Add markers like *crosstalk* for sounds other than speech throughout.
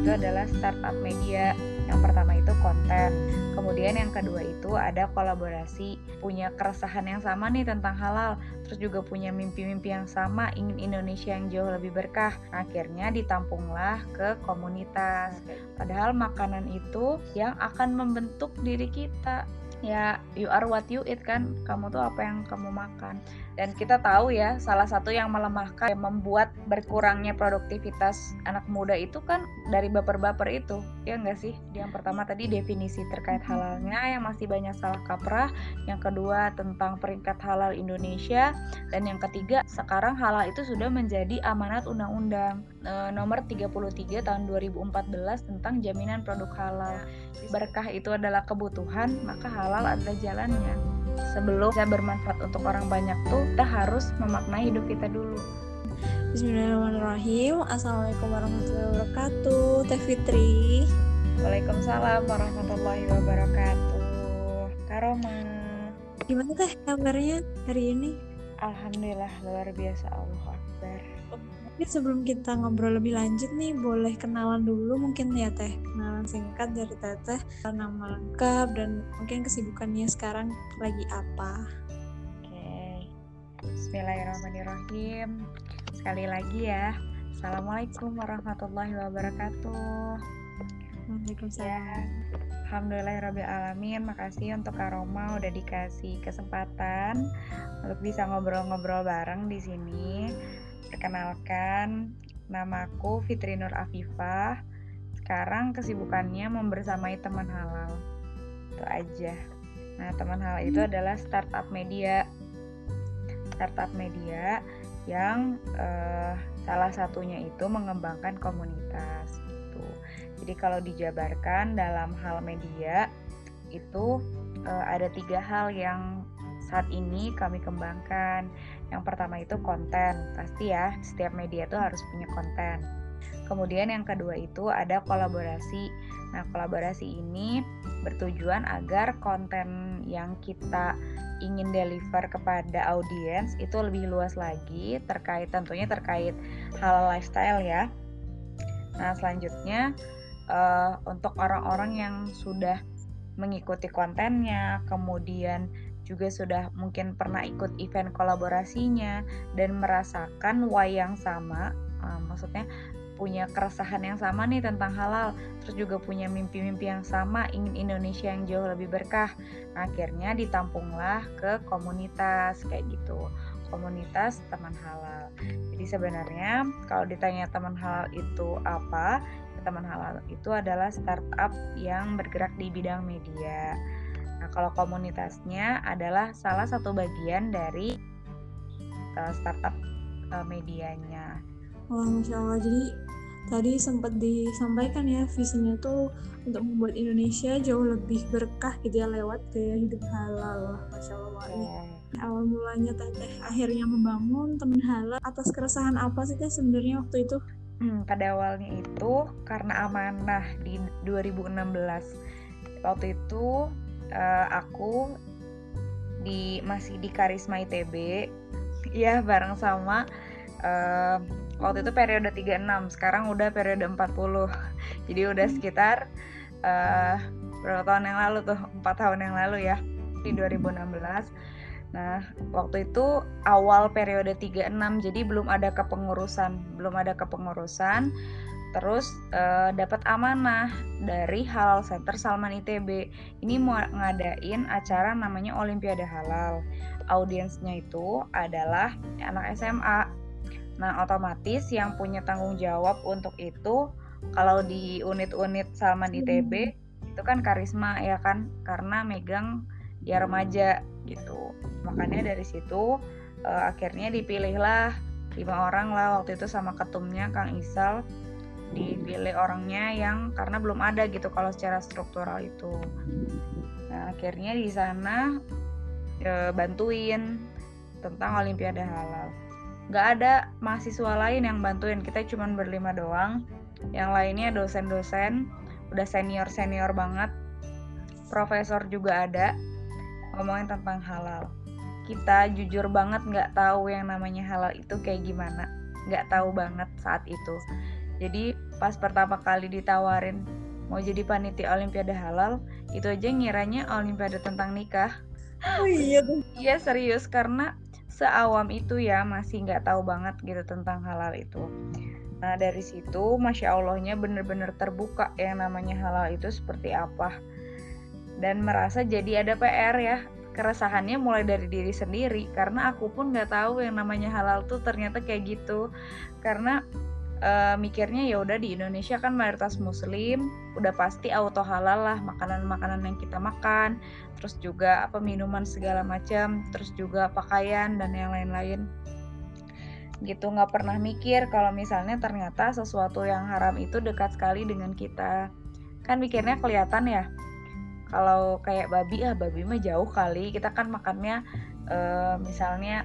itu adalah startup media. Yang pertama itu konten. Kemudian yang kedua itu ada kolaborasi. Punya keresahan yang sama nih tentang halal. Terus juga punya mimpi-mimpi yang sama, ingin Indonesia yang jauh lebih berkah. Akhirnya ditampunglah ke komunitas. Padahal makanan itu yang akan membentuk diri kita ya you are what you eat kan. Kamu tuh apa yang kamu makan. Dan kita tahu ya salah satu yang melemahkan yang membuat berkurangnya produktivitas anak muda itu kan dari baper-baper itu. Ya enggak sih? Yang pertama tadi definisi terkait halalnya yang masih banyak salah kaprah. Yang kedua tentang peringkat halal Indonesia. Dan yang ketiga sekarang halal itu sudah menjadi amanat undang-undang. E, nomor 33 tahun 2014 tentang jaminan produk halal. Berkah itu adalah kebutuhan maka halal adalah jalannya sebelum bisa bermanfaat untuk orang banyak tuh kita harus memaknai hidup kita dulu. Bismillahirrahmanirrahim. Assalamualaikum warahmatullahi wabarakatuh. Teh Fitri. Waalaikumsalam warahmatullahi wabarakatuh. Karoma. Gimana teh kabarnya hari ini? Alhamdulillah luar biasa Allah Akbar Mungkin sebelum kita ngobrol lebih lanjut nih, boleh kenalan dulu mungkin ya Teh. Kenalan singkat dari Teteh, nama lengkap dan mungkin kesibukannya sekarang lagi apa. Oke, Bismillahirrahmanirrahim. Sekali lagi ya, Assalamualaikum warahmatullahi wabarakatuh. Waalaikumsalam. Ya. Alhamdulillahirrahmanirrahim Makasih untuk Aroma udah dikasih kesempatan untuk bisa ngobrol-ngobrol bareng di sini. Perkenalkan, namaku Fitri Nur Afifah. Sekarang kesibukannya membersamai teman halal. Itu aja. Nah, teman halal itu adalah startup media. Startup media yang uh, salah satunya itu mengembangkan komunitas. Gitu. Jadi kalau dijabarkan dalam hal media itu uh, ada tiga hal yang saat ini kami kembangkan. Yang pertama itu konten, pasti ya setiap media itu harus punya konten. Kemudian yang kedua itu ada kolaborasi. Nah, kolaborasi ini bertujuan agar konten yang kita ingin deliver kepada audiens itu lebih luas lagi terkait tentunya terkait hal lifestyle ya. Nah, selanjutnya uh, untuk orang-orang yang sudah mengikuti kontennya, kemudian juga sudah mungkin pernah ikut event kolaborasinya dan merasakan wayang sama uh, maksudnya punya keresahan yang sama nih tentang halal terus juga punya mimpi-mimpi yang sama ingin Indonesia yang jauh lebih berkah. Akhirnya ditampunglah ke komunitas kayak gitu. Komunitas teman halal. Jadi sebenarnya kalau ditanya teman halal itu apa teman halal itu adalah startup yang bergerak di bidang media Nah, kalau komunitasnya adalah salah satu bagian dari uh, startup uh, medianya. Wah, masya Allah. Jadi tadi sempat disampaikan ya visinya tuh untuk membuat Indonesia jauh lebih berkah gitu ya lewat gaya hidup halal. Masya Allah. Yeah. Awal mulanya teteh akhirnya membangun teman halal atas keresahan apa sih teh sebenarnya waktu itu? Hmm, pada awalnya itu karena amanah di 2016. Waktu itu uh, aku di masih di Karisma ITB *laughs* ya bareng sama uh, waktu itu periode 36 sekarang udah periode 40 *laughs* jadi udah hmm. sekitar uh, berapa tahun yang lalu tuh? Empat tahun yang lalu ya di 2016 Nah, waktu itu awal periode 36 jadi belum ada kepengurusan, belum ada kepengurusan terus uh, dapat amanah dari Halal Center Salman ITB. Ini mau ngadain acara namanya Olimpiade Halal. Audiensnya itu adalah anak SMA. Nah, otomatis yang punya tanggung jawab untuk itu kalau di unit-unit Salman ITB hmm. itu kan karisma ya kan karena megang ya remaja gitu. Makanya dari situ uh, akhirnya dipilihlah lima orang lah waktu itu sama ketumnya Kang Isal dipilih orangnya yang karena belum ada gitu kalau secara struktural itu. Nah akhirnya di sana e, bantuin tentang olimpiade halal. Nggak ada mahasiswa lain yang bantuin kita cuma berlima doang. Yang lainnya dosen-dosen udah senior senior banget. Profesor juga ada ngomongin tentang halal. Kita jujur banget nggak tahu yang namanya halal itu kayak gimana. Nggak tahu banget saat itu jadi pas pertama kali ditawarin mau jadi panitia olimpiade halal itu aja ngiranya olimpiade tentang nikah. Oh iya tuh. Iya serius karena seawam itu ya masih nggak tahu banget gitu tentang halal itu. Nah dari situ masya allahnya bener-bener terbuka yang namanya halal itu seperti apa. Dan merasa jadi ada PR ya. Keresahannya mulai dari diri sendiri karena aku pun nggak tahu yang namanya halal tuh ternyata kayak gitu. Karena uh, mikirnya ya udah di Indonesia kan mayoritas muslim udah pasti auto halal lah makanan-makanan yang kita makan terus juga apa minuman segala macam terus juga pakaian dan yang lain-lain. Gitu nggak pernah mikir kalau misalnya ternyata sesuatu yang haram itu dekat sekali dengan kita. Kan mikirnya kelihatan ya kalau kayak babi ah babi mah jauh kali. Kita kan makannya uh, misalnya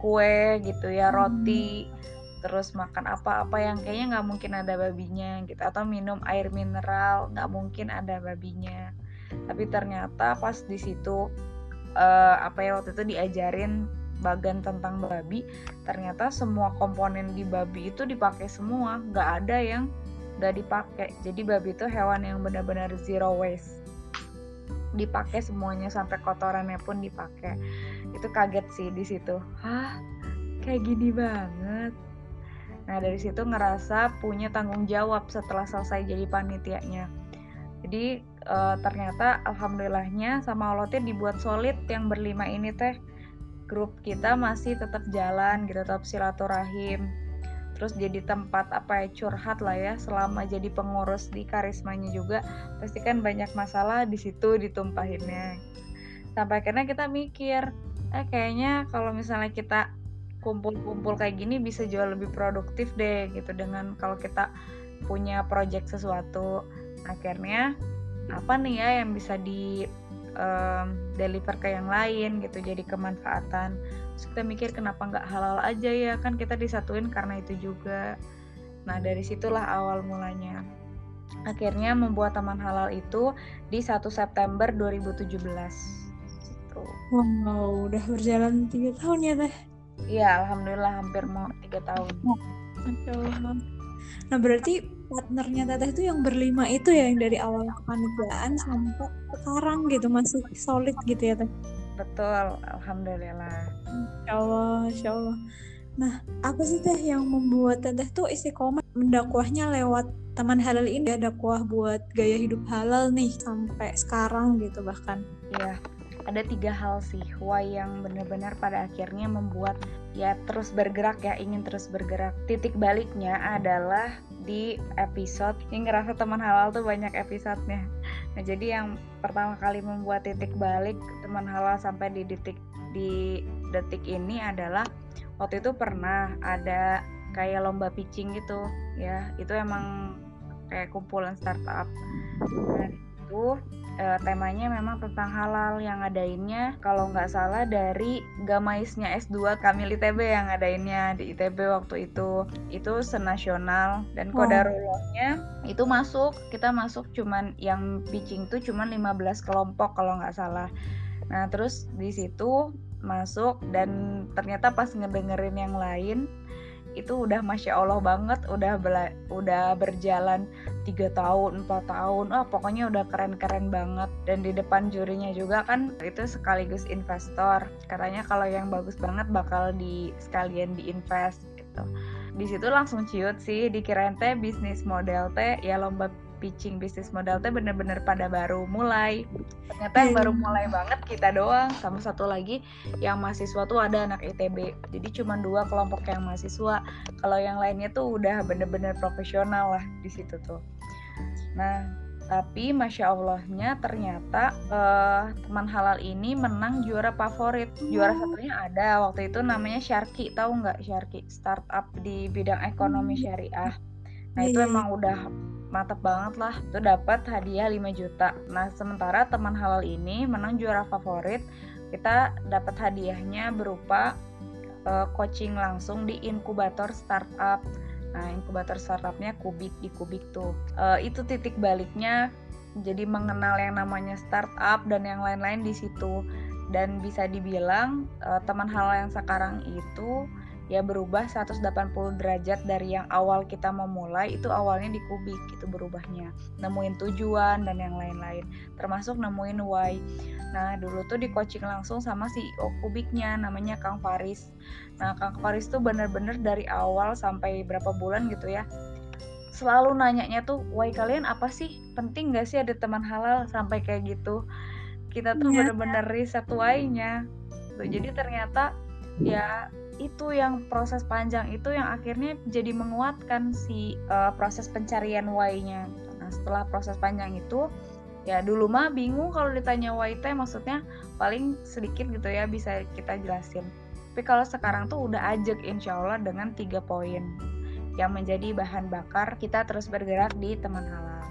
kue gitu ya roti. Hmm terus makan apa-apa yang kayaknya nggak mungkin ada babinya gitu atau minum air mineral nggak mungkin ada babinya. Tapi ternyata pas di situ uh, apa ya waktu itu diajarin bagan tentang babi ternyata semua komponen di babi itu dipakai semua nggak ada yang nggak dipakai. Jadi babi itu hewan yang benar-benar zero waste. Dipakai semuanya sampai kotorannya pun dipakai. Itu kaget sih di situ. Hah? Kayak gini banget Nah dari situ ngerasa punya tanggung jawab setelah selesai jadi panitianya. Jadi e, ternyata alhamdulillahnya sama Allah teh dibuat solid yang berlima ini teh. Grup kita masih tetap jalan gitu tetap silaturahim. Terus jadi tempat apa ya curhat lah ya selama jadi pengurus di karismanya juga. Pasti kan banyak masalah di situ ditumpahinnya. Sampai akhirnya kita mikir eh kayaknya kalau misalnya kita kumpul-kumpul kayak gini bisa jauh lebih produktif deh gitu. Dengan kalau kita punya project sesuatu akhirnya apa nih ya yang bisa di um, deliver ke yang lain gitu. Jadi kemanfaatan. Terus kita mikir kenapa nggak halal aja ya? Kan kita disatuin karena itu juga. Nah dari situlah awal mulanya. Akhirnya membuat taman halal itu di 1 September 2017 gitu. Wow, udah berjalan tiga tahun ya teh? Iya, alhamdulillah hampir mau tiga tahun. Nah berarti partnernya Teteh itu yang berlima itu ya yang dari awal kepanitiaan sampai sekarang gitu masih solid gitu ya Teh? Betul, alhamdulillah. Insya Allah, Insya Allah. Nah, apa sih Teh yang membuat Teteh tuh istiqomah mendakwahnya lewat teman halal ini ya dakwah buat gaya hidup halal nih sampai sekarang gitu bahkan. Iya, ada tiga hal sih why yang benar-benar pada akhirnya membuat ya terus bergerak ya ingin terus bergerak. Titik baliknya adalah di episode yang ngerasa teman halal tuh banyak episodenya. Nah jadi yang pertama kali membuat titik balik teman halal sampai di detik di detik ini adalah waktu itu pernah ada kayak lomba pitching gitu ya. Itu emang kayak kumpulan startup. Dan itu uh, temanya memang tentang halal yang ngadainnya kalau nggak salah dari Gamaisnya S2 Kamil ITB yang ngadainnya di ITB waktu itu. Itu senasional dan kodarullahnya itu masuk kita masuk cuman yang pitching tuh cuman 15 kelompok kalau nggak salah. Nah terus di situ masuk dan ternyata pas ngedengerin yang lain itu udah masya allah banget udah bela udah berjalan tiga tahun empat tahun. Oh pokoknya udah keren keren banget. Dan di depan jurinya juga kan itu sekaligus investor. Katanya kalau yang bagus banget bakal di sekalian diinvest gitu. Di situ langsung ciut sih dikirain teh bisnis model teh ya lomba pitching bisnis modal teh bener-bener pada baru mulai. Ternyata yang baru hmm. mulai banget kita doang sama satu lagi yang mahasiswa tuh ada anak ITB jadi cuma dua kelompok yang mahasiswa. Kalau yang lainnya tuh udah bener-bener profesional lah di situ tuh. Nah tapi masya allahnya ternyata uh, teman halal ini menang juara favorit. Juara hmm. satunya ada waktu itu namanya Sharky tahu nggak Sharky startup di bidang ekonomi hmm. syariah nah itu iya, iya. emang udah mantap banget lah. Itu dapat hadiah 5 juta. Nah sementara teman halal ini menang juara favorit. Kita dapat hadiahnya berupa uh, coaching langsung di inkubator startup. Nah inkubator startupnya kubik di kubik tuh. Uh, itu titik baliknya jadi mengenal yang namanya startup dan yang lain-lain di situ. Dan bisa dibilang uh, teman halal yang sekarang itu ya berubah 180 derajat dari yang awal kita memulai itu awalnya di kubik itu berubahnya. Nemuin tujuan dan yang lain-lain. Termasuk nemuin why. Nah dulu tuh di coaching langsung sama CEO kubiknya namanya Kang Faris. Nah Kang Faris tuh bener-bener dari awal sampai berapa bulan gitu ya selalu nanyanya tuh why kalian apa sih? Penting gak sih ada teman halal? Sampai kayak gitu. Kita tuh iya. bener-bener riset why-nya. Jadi ternyata ya itu yang proses panjang itu yang akhirnya jadi menguatkan si uh, proses pencarian why-nya. Nah, setelah proses panjang itu ya dulu mah bingung kalau ditanya why teh maksudnya paling sedikit gitu ya bisa kita jelasin. Tapi kalau sekarang tuh udah ajak insya Allah dengan tiga poin yang menjadi bahan bakar kita terus bergerak di teman halal.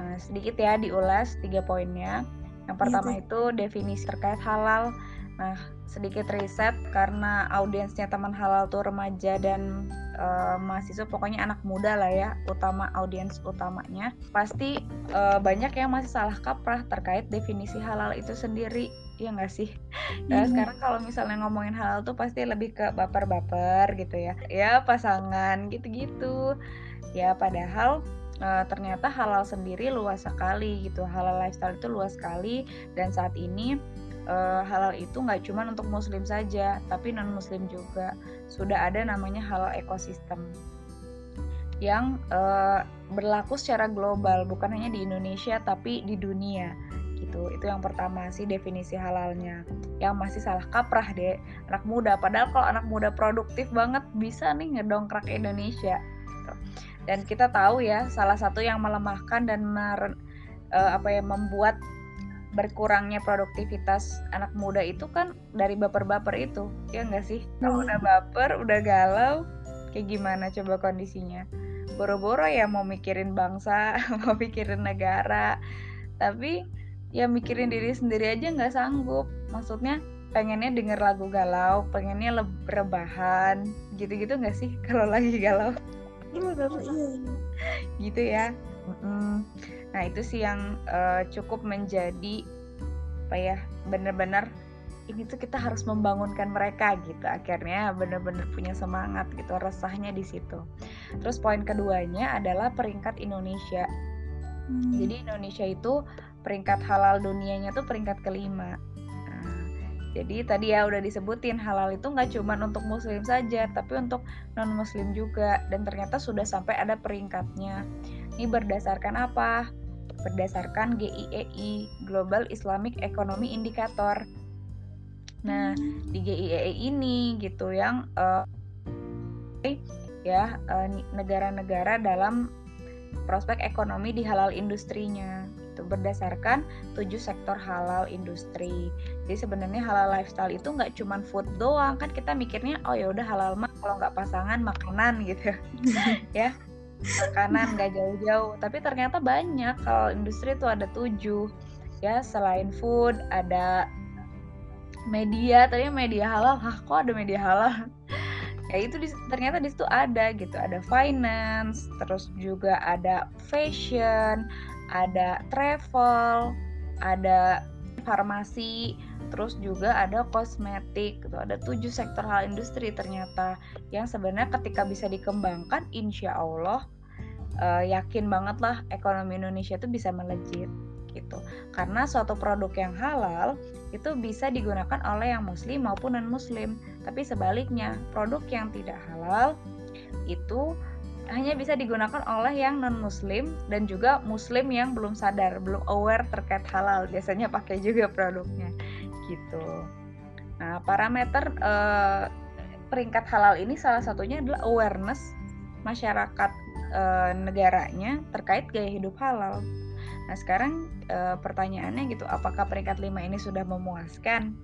Nah, sedikit ya diulas tiga poinnya. Yang pertama iya, itu definisi terkait halal. Nah, sedikit riset karena audiensnya teman halal tuh remaja dan uh, mahasiswa pokoknya anak muda lah ya utama audiens utamanya. Pasti uh, banyak yang masih salah kaprah terkait definisi halal itu sendiri ya nggak sih? Nah, hmm. sekarang kalau misalnya ngomongin halal tuh pasti lebih ke baper-baper gitu ya. Ya pasangan gitu-gitu. Ya padahal uh, ternyata halal sendiri luas sekali gitu. Halal lifestyle itu luas sekali. Dan saat ini uh, halal itu nggak cuma untuk muslim saja tapi non muslim juga. Sudah ada namanya halal ekosistem yang uh, berlaku secara global bukan hanya di Indonesia tapi di dunia gitu. Itu yang pertama sih definisi halalnya. Yang masih salah kaprah deh anak muda padahal kalau anak muda produktif banget bisa nih ngedongkrak Indonesia gitu. dan kita tahu ya salah satu yang melemahkan dan mer, uh, apa ya membuat berkurangnya produktivitas anak muda itu kan dari baper-baper itu ya enggak sih? Kalau hmm. udah baper udah galau kayak gimana coba kondisinya? Boro-boro ya mau mikirin bangsa *laughs* mau mikirin negara tapi ya mikirin diri sendiri aja nggak sanggup. Maksudnya pengennya denger lagu galau pengennya rebahan gitu-gitu nggak sih *laughs* kalau lagi galau? Iya, iya. gitu ya. Mm -mm Nah, itu sih yang uh, cukup menjadi apa ya, benar-benar ini tuh kita harus membangunkan mereka gitu. Akhirnya benar-benar punya semangat gitu, resahnya di situ. Terus poin keduanya adalah peringkat Indonesia. Hmm. Jadi Indonesia itu peringkat halal dunianya tuh peringkat kelima. Nah, jadi tadi ya udah disebutin halal itu nggak cuma untuk muslim saja, tapi untuk non muslim juga. Dan ternyata sudah sampai ada peringkatnya. Ini berdasarkan apa? Berdasarkan GIEI e Global Islamic Economy Indicator. Nah, di GIEI e ini gitu yang uh, ya uh, negara-negara dalam prospek ekonomi di halal industrinya itu berdasarkan tujuh sektor halal industri. Jadi sebenarnya halal lifestyle itu nggak cuma food doang kan kita mikirnya oh ya udah halal mah kalau nggak pasangan makanan gitu *laughs* ya makanan gak jauh-jauh. Tapi ternyata banyak. Kalau industri itu ada tujuh. Ya selain food ada media. Tadi media halal hah kok ada media halal? *laughs* Ya itu di, ternyata di situ ada gitu. Ada finance terus juga ada fashion ada travel ada farmasi terus juga ada kosmetik gitu ada tujuh sektor hal industri ternyata yang sebenarnya ketika bisa dikembangkan insya Allah uh, yakin banget lah ekonomi Indonesia itu bisa melejit gitu. Karena suatu produk yang halal itu bisa digunakan oleh yang muslim maupun non muslim tapi sebaliknya produk yang tidak halal itu hanya bisa digunakan oleh yang non muslim dan juga muslim yang belum sadar belum aware terkait halal. Biasanya pakai juga produknya gitu. Nah parameter eh, peringkat halal ini salah satunya adalah awareness masyarakat eh, negaranya terkait gaya hidup halal. Nah sekarang eh, pertanyaannya gitu apakah peringkat lima ini sudah memuaskan?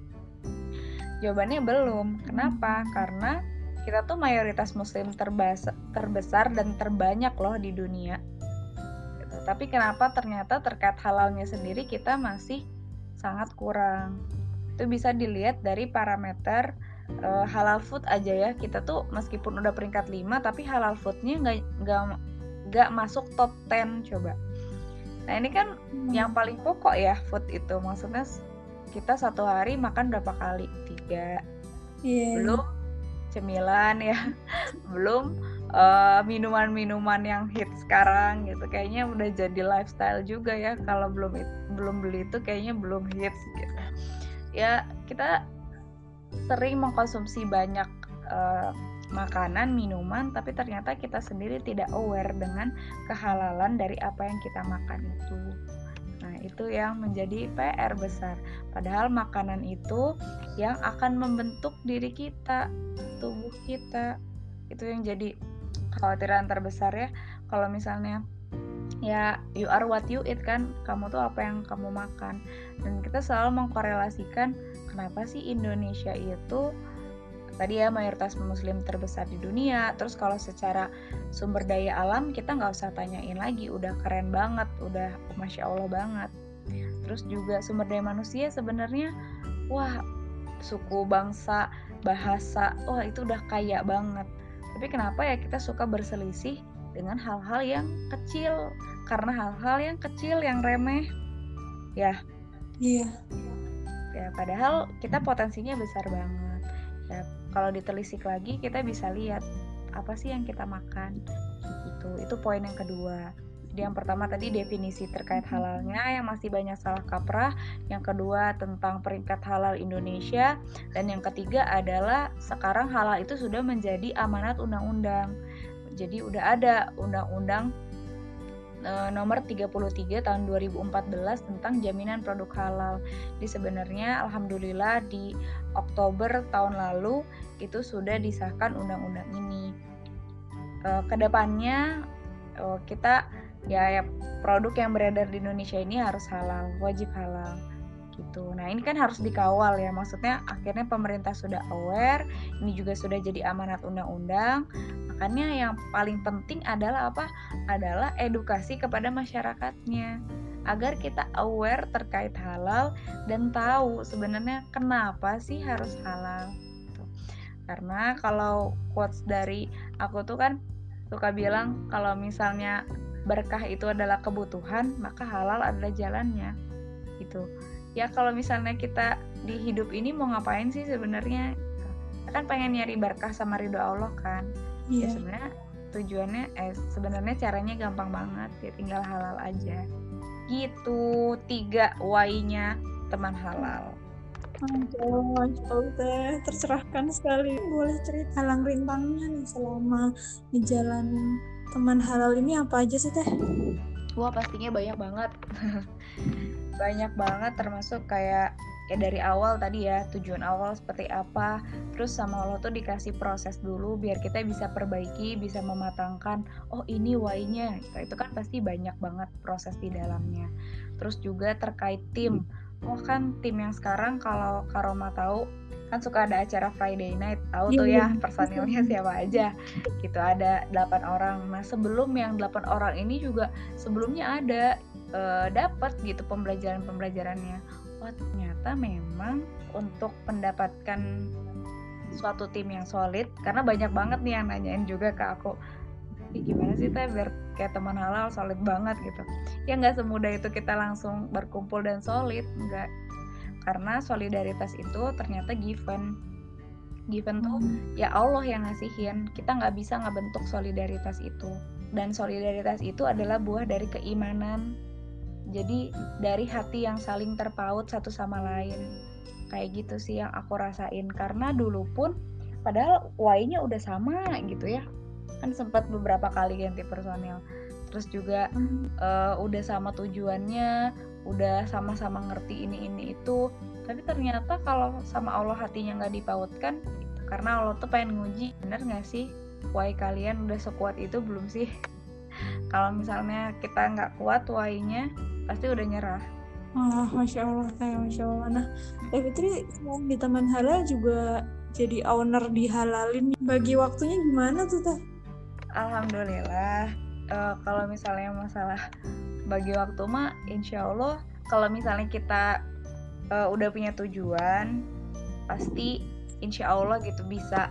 Jawabannya belum. Kenapa? Karena kita tuh mayoritas muslim terbesar dan terbanyak loh di dunia. Gitu. tapi kenapa ternyata terkait halalnya sendiri kita masih sangat kurang itu bisa dilihat dari parameter uh, halal food aja ya. Kita tuh meskipun udah peringkat 5 tapi halal foodnya nggak nggak nggak masuk top 10 coba. Nah ini kan hmm. yang paling pokok ya food itu. Maksudnya kita satu hari makan berapa kali? Tiga. Yeah. belum cemilan ya. *laughs* Belum minuman minuman-minuman yang hit sekarang gitu. Kayaknya udah jadi lifestyle juga ya. Kalau belum belum beli itu kayaknya belum hits gitu ya kita sering mengkonsumsi banyak uh, makanan, minuman, tapi ternyata kita sendiri tidak aware dengan kehalalan dari apa yang kita makan itu. Nah, itu yang menjadi PR besar. Padahal makanan itu yang akan membentuk diri kita, tubuh kita. Itu yang jadi kekhawatiran terbesar ya. Kalau misalnya ya you are what you eat kan, kamu tuh apa yang kamu makan. Dan kita selalu mengkorelasikan kenapa sih Indonesia itu tadi ya mayoritas muslim terbesar di dunia. Terus kalau secara sumber daya alam kita nggak usah tanyain lagi. Udah keren banget udah masya allah banget. Terus juga sumber daya manusia sebenarnya wah suku bangsa bahasa wah itu udah kaya banget. Tapi kenapa ya kita suka berselisih dengan hal-hal yang kecil karena hal-hal yang kecil yang remeh. Ya. Iya. Ya padahal kita potensinya besar banget. Ya kalau ditelisik lagi kita bisa lihat apa sih yang kita makan. Itu itu poin yang kedua. Jadi yang pertama tadi definisi terkait halalnya yang masih banyak salah kaprah. Yang kedua tentang peringkat halal Indonesia. Dan yang ketiga adalah sekarang halal itu sudah menjadi amanat undang-undang jadi udah ada undang-undang e, nomor 33 tahun 2014 tentang jaminan produk halal. Di sebenarnya alhamdulillah di Oktober tahun lalu itu sudah disahkan undang-undang ini. E, ke depannya e, kita ya, ya produk yang beredar di Indonesia ini harus halal, wajib halal gitu. Nah ini kan harus dikawal ya, maksudnya akhirnya pemerintah sudah aware, ini juga sudah jadi amanat undang-undang. Makanya yang paling penting adalah apa? Adalah edukasi kepada masyarakatnya agar kita aware terkait halal dan tahu sebenarnya kenapa sih harus halal karena kalau quotes dari aku tuh kan suka bilang kalau misalnya berkah itu adalah kebutuhan maka halal adalah jalannya gitu ya kalau misalnya kita di hidup ini mau ngapain sih sebenarnya kan pengen nyari berkah sama ridho Allah kan yeah. ya iya. sebenarnya tujuannya eh sebenarnya caranya gampang banget ya tinggal halal aja gitu tiga why-nya teman halal Allah teh tercerahkan sekali. Boleh cerita halang rintangnya nih selama ngejalanin teman halal ini apa aja sih teh? Wah pastinya banyak banget. *laughs* banyak banget termasuk kayak ya dari awal tadi ya tujuan awal seperti apa terus sama Allah tuh dikasih proses dulu biar kita bisa perbaiki bisa mematangkan oh ini why-nya. Nah, itu kan pasti banyak banget proses di dalamnya. Terus juga terkait tim. Oh kan tim yang sekarang kalau Karoma tahu kan suka ada acara Friday night. Tahu tuh ya iya. personilnya *laughs* siapa aja. Gitu ada 8 orang. Nah sebelum yang 8 orang ini juga sebelumnya ada uh, dapat gitu pembelajaran pembelajarannya oh ternyata memang untuk mendapatkan suatu tim yang solid karena banyak banget nih yang nanyain juga ke aku gimana sih teh biar kayak teman halal solid banget gitu. Ya nggak semudah itu kita langsung berkumpul dan solid nggak. Karena solidaritas itu ternyata given. Given tuh hmm. ya Allah yang ngasihin kita nggak bisa ngebentuk solidaritas itu. Dan solidaritas itu adalah buah dari keimanan jadi dari hati yang saling terpaut satu sama lain. Kayak gitu sih yang aku rasain. Karena dulu pun padahal why-nya udah sama gitu ya. Kan sempat beberapa kali ganti personil terus juga hmm. uh, udah sama tujuannya udah sama-sama ngerti ini ini itu. Tapi ternyata kalau sama Allah hatinya nggak dipautkan karena Allah tuh pengen nguji. Bener nggak sih? Why kalian udah sekuat itu belum sih? *laughs* Kalau misalnya kita nggak kuat why-nya pasti udah nyerah Oh, Masya Allah, kayak Masya Allah. Nah, Teh Fitri di Taman Halal juga jadi owner di Halalin. Bagi waktunya gimana tuh, Teh? Alhamdulillah uh, kalau misalnya masalah bagi waktu mah insya Allah kalau misalnya kita uh, udah punya tujuan pasti insya Allah gitu bisa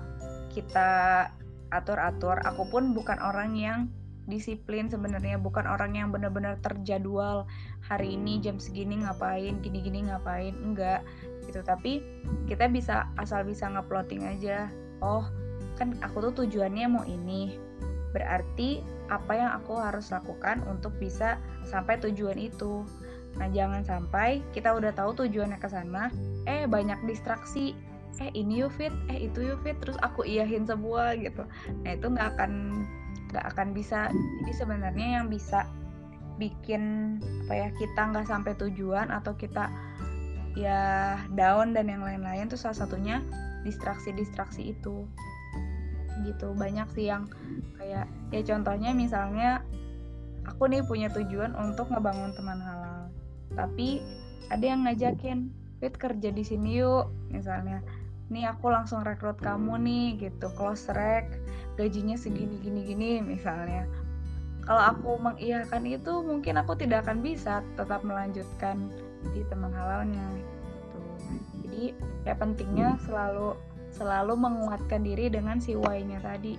kita atur-atur aku pun bukan orang yang disiplin sebenarnya bukan orang yang benar-benar terjadwal hari ini jam segini ngapain gini-gini ngapain enggak gitu. Tapi kita bisa asal bisa nguploading aja oh kan aku tuh tujuannya mau ini berarti apa yang aku harus lakukan untuk bisa sampai tujuan itu. Nah jangan sampai kita udah tahu tujuannya ke sana eh banyak distraksi eh ini yuk fit eh itu yuk fit terus aku iyahin semua gitu. Nah itu nggak akan nggak akan bisa. Jadi sebenarnya yang bisa bikin apa ya kita nggak sampai tujuan atau kita ya down dan yang lain-lain tuh salah satunya distraksi-distraksi itu. Gitu banyak sih yang kayak ya contohnya misalnya aku nih punya tujuan untuk ngebangun teman halal tapi ada yang ngajakin fit kerja di sini yuk misalnya nih aku langsung rekrut kamu nih gitu. Close rec gajinya segini gini gini misalnya. Kalau aku mengiyakan itu mungkin aku tidak akan bisa tetap melanjutkan di teman halalnya gitu. jadi ya pentingnya selalu selalu menguatkan diri dengan si why-nya tadi.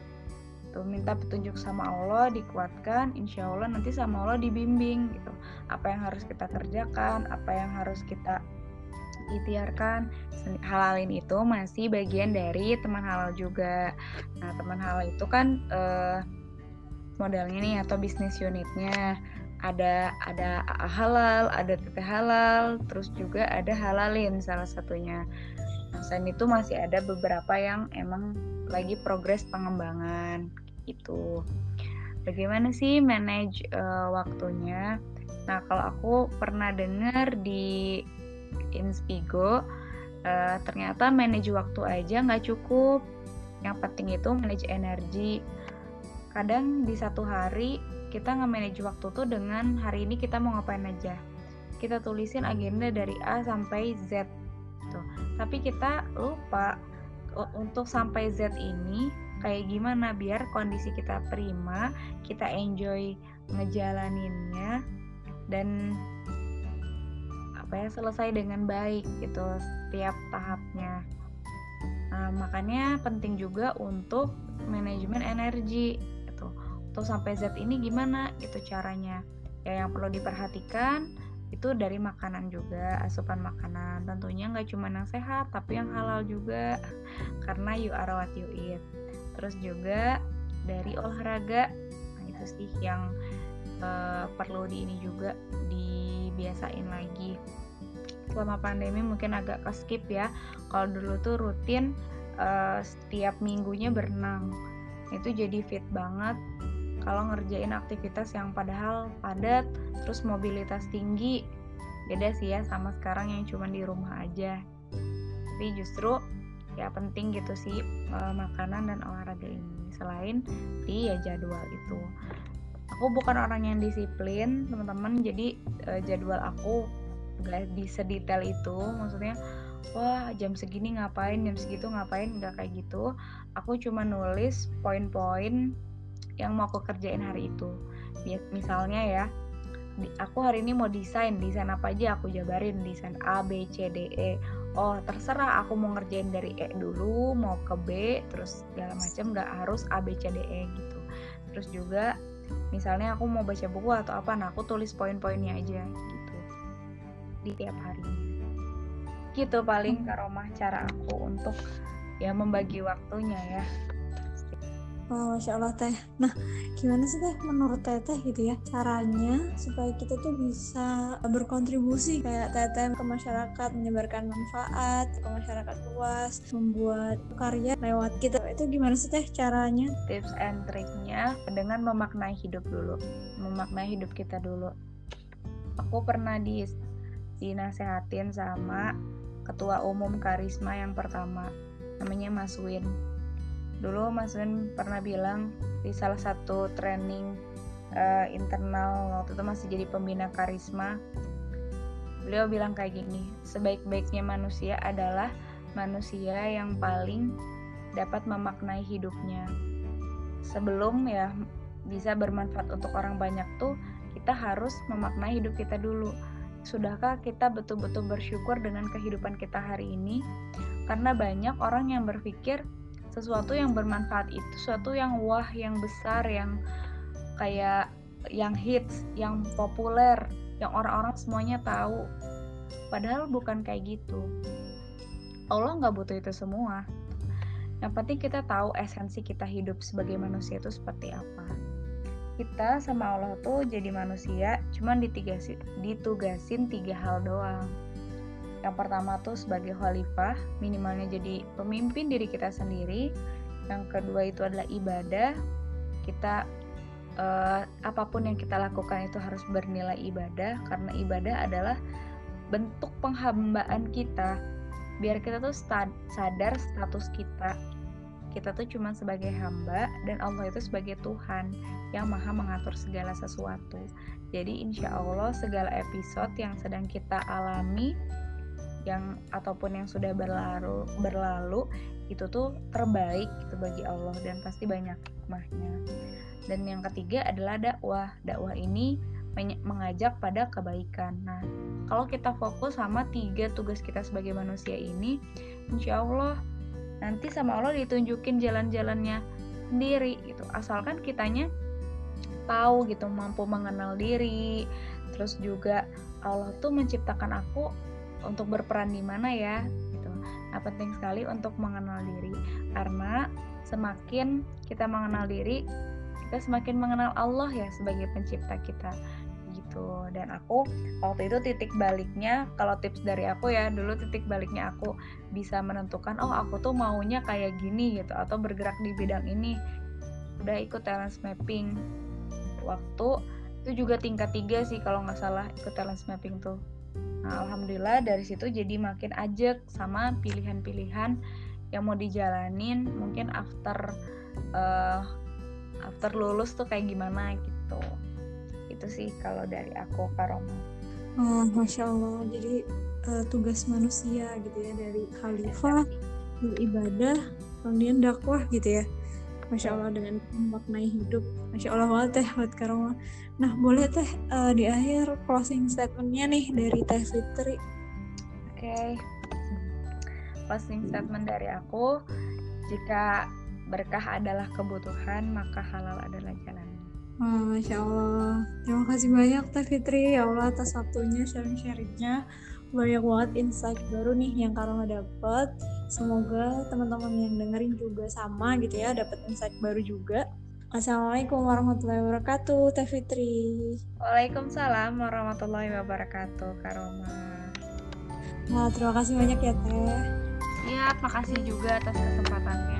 Tuh minta petunjuk sama Allah dikuatkan insya Allah nanti sama Allah dibimbing gitu. Apa yang harus kita kerjakan apa yang harus kita ikhtiarkan halalin itu masih bagian dari teman halal juga nah teman halal itu kan eh, modelnya nih atau bisnis unitnya ada ada AA halal, ada teteh halal, terus juga ada halalin salah satunya. Nah, selain itu masih ada beberapa yang emang lagi progres pengembangan itu. Bagaimana sih manage uh, waktunya? Nah, kalau aku pernah dengar di Inspigo, uh, ternyata manage waktu aja nggak cukup. Yang penting itu manage energi. Kadang di satu hari kita nge-manage waktu tuh dengan hari ini kita mau ngapain aja kita tulisin agenda dari A sampai Z tuh tapi kita lupa untuk sampai Z ini kayak gimana biar kondisi kita prima kita enjoy ngejalaninnya dan apa ya selesai dengan baik gitu setiap tahapnya. Nah, makanya penting juga untuk manajemen energi atau sampai Z ini gimana itu caranya. Ya yang perlu diperhatikan itu dari makanan juga asupan makanan. Tentunya nggak cuma yang sehat tapi yang halal juga *laughs* karena you are what you eat. Terus juga dari olahraga nah itu sih yang uh, perlu di ini juga dibiasain lagi. Selama pandemi mungkin agak ke skip ya. Kalau dulu tuh rutin uh, setiap minggunya berenang. Itu jadi fit banget. Kalau ngerjain aktivitas yang padahal padat terus mobilitas tinggi beda sih ya sama sekarang yang cuma di rumah aja. Tapi justru ya penting gitu sih uh, makanan dan olahraga ini. Selain di ya jadwal itu aku bukan orang yang disiplin teman-teman. Jadi uh, jadwal aku gak di sedetail itu. Maksudnya wah jam segini ngapain jam segitu ngapain? Nggak kayak gitu. Aku cuma nulis poin-poin yang mau aku kerjain hari itu. Misalnya ya aku hari ini mau desain. Desain apa aja aku jabarin. Desain A B C D E. Oh terserah aku mau ngerjain dari E dulu mau ke B terus segala macam nggak harus A B C D E gitu. Terus juga misalnya aku mau baca buku atau apa nah aku tulis poin-poinnya aja gitu. Di tiap hari. Gitu paling karomah cara aku untuk ya membagi waktunya ya Oh, Masya Allah teh. Nah, gimana sih teh menurut teteh gitu ya caranya supaya kita tuh bisa berkontribusi kayak teteh ke masyarakat menyebarkan manfaat ke masyarakat luas, membuat karya lewat kita. Itu gimana sih teh caranya? Tips and triknya dengan memaknai hidup dulu, memaknai hidup kita dulu. Aku pernah di dinasehatin sama ketua umum karisma yang pertama, namanya Mas Win dulu Mas Win pernah bilang di salah satu training uh, internal waktu itu masih jadi pembina karisma beliau bilang kayak gini sebaik-baiknya manusia adalah manusia yang paling dapat memaknai hidupnya. Sebelum ya bisa bermanfaat untuk orang banyak tuh kita harus memaknai hidup kita dulu. Sudahkah kita betul-betul bersyukur dengan kehidupan kita hari ini? Karena banyak orang yang berpikir sesuatu yang bermanfaat itu sesuatu yang wah yang besar yang kayak yang hits yang populer yang orang-orang semuanya tahu. Padahal bukan kayak gitu. Allah nggak butuh itu semua. Yang penting kita tahu esensi kita hidup sebagai manusia itu seperti apa. Kita sama Allah tuh jadi manusia cuman ditugasin, ditugasin tiga hal doang yang pertama tuh sebagai khalifah minimalnya jadi pemimpin diri kita sendiri. Yang kedua itu adalah ibadah. Kita uh, apa pun yang kita lakukan itu harus bernilai ibadah karena ibadah adalah bentuk penghambaan kita. Biar kita tuh sadar status kita. Kita tuh cuma sebagai hamba dan Allah itu sebagai Tuhan yang maha mengatur segala sesuatu. Jadi insya Allah segala episode yang sedang kita alami yang ataupun yang sudah berlalu berlalu itu tuh terbaik itu bagi Allah dan pasti banyak hikmahnya. Dan yang ketiga adalah dakwah. Dakwah ini mengajak pada kebaikan. Nah kalau kita fokus sama tiga tugas kita sebagai manusia ini insya Allah nanti sama Allah ditunjukin jalan-jalannya sendiri gitu. Asalkan kitanya tahu gitu mampu mengenal diri terus juga Allah tuh menciptakan aku untuk berperan di mana ya gitu. Nah penting sekali untuk mengenal diri karena semakin kita mengenal diri kita semakin mengenal Allah ya sebagai pencipta kita gitu. Dan aku waktu itu titik baliknya kalau tips dari aku ya dulu titik baliknya aku bisa menentukan oh aku tuh maunya kayak gini gitu atau bergerak di bidang ini. Udah ikut talent mapping. Waktu itu juga tingkat tiga sih kalau nggak salah ikut talent mapping tuh nah alhamdulillah dari situ jadi makin ajak sama pilihan-pilihan yang mau dijalanin mungkin after uh, after lulus tuh kayak gimana gitu. Itu sih kalau dari aku Karoma oh masya Allah. Jadi uh, tugas manusia gitu ya dari khalifah beribadah kemudian dakwah gitu ya Masya Allah dengan memaknai hidup Masya Allah banget teh buat Karoma Nah boleh teh uh, di akhir closing statementnya nih dari Teh Fitri Oke okay. Closing statement dari aku Jika berkah adalah kebutuhan maka halal adalah jalan Wah, Masya Allah. Terima kasih banyak Teh Fitri ya Allah atas waktunya sharing-sharingnya. Banyak banget insight baru nih yang Karama dapat. Semoga teman-teman yang dengerin juga sama gitu ya, dapat insight baru juga. Assalamualaikum warahmatullahi wabarakatuh, Teh Fitri. Waalaikumsalam warahmatullahi wabarakatuh, Karoma. Nah, terima kasih banyak ya Teh. Iya, terima kasih juga atas kesempatannya.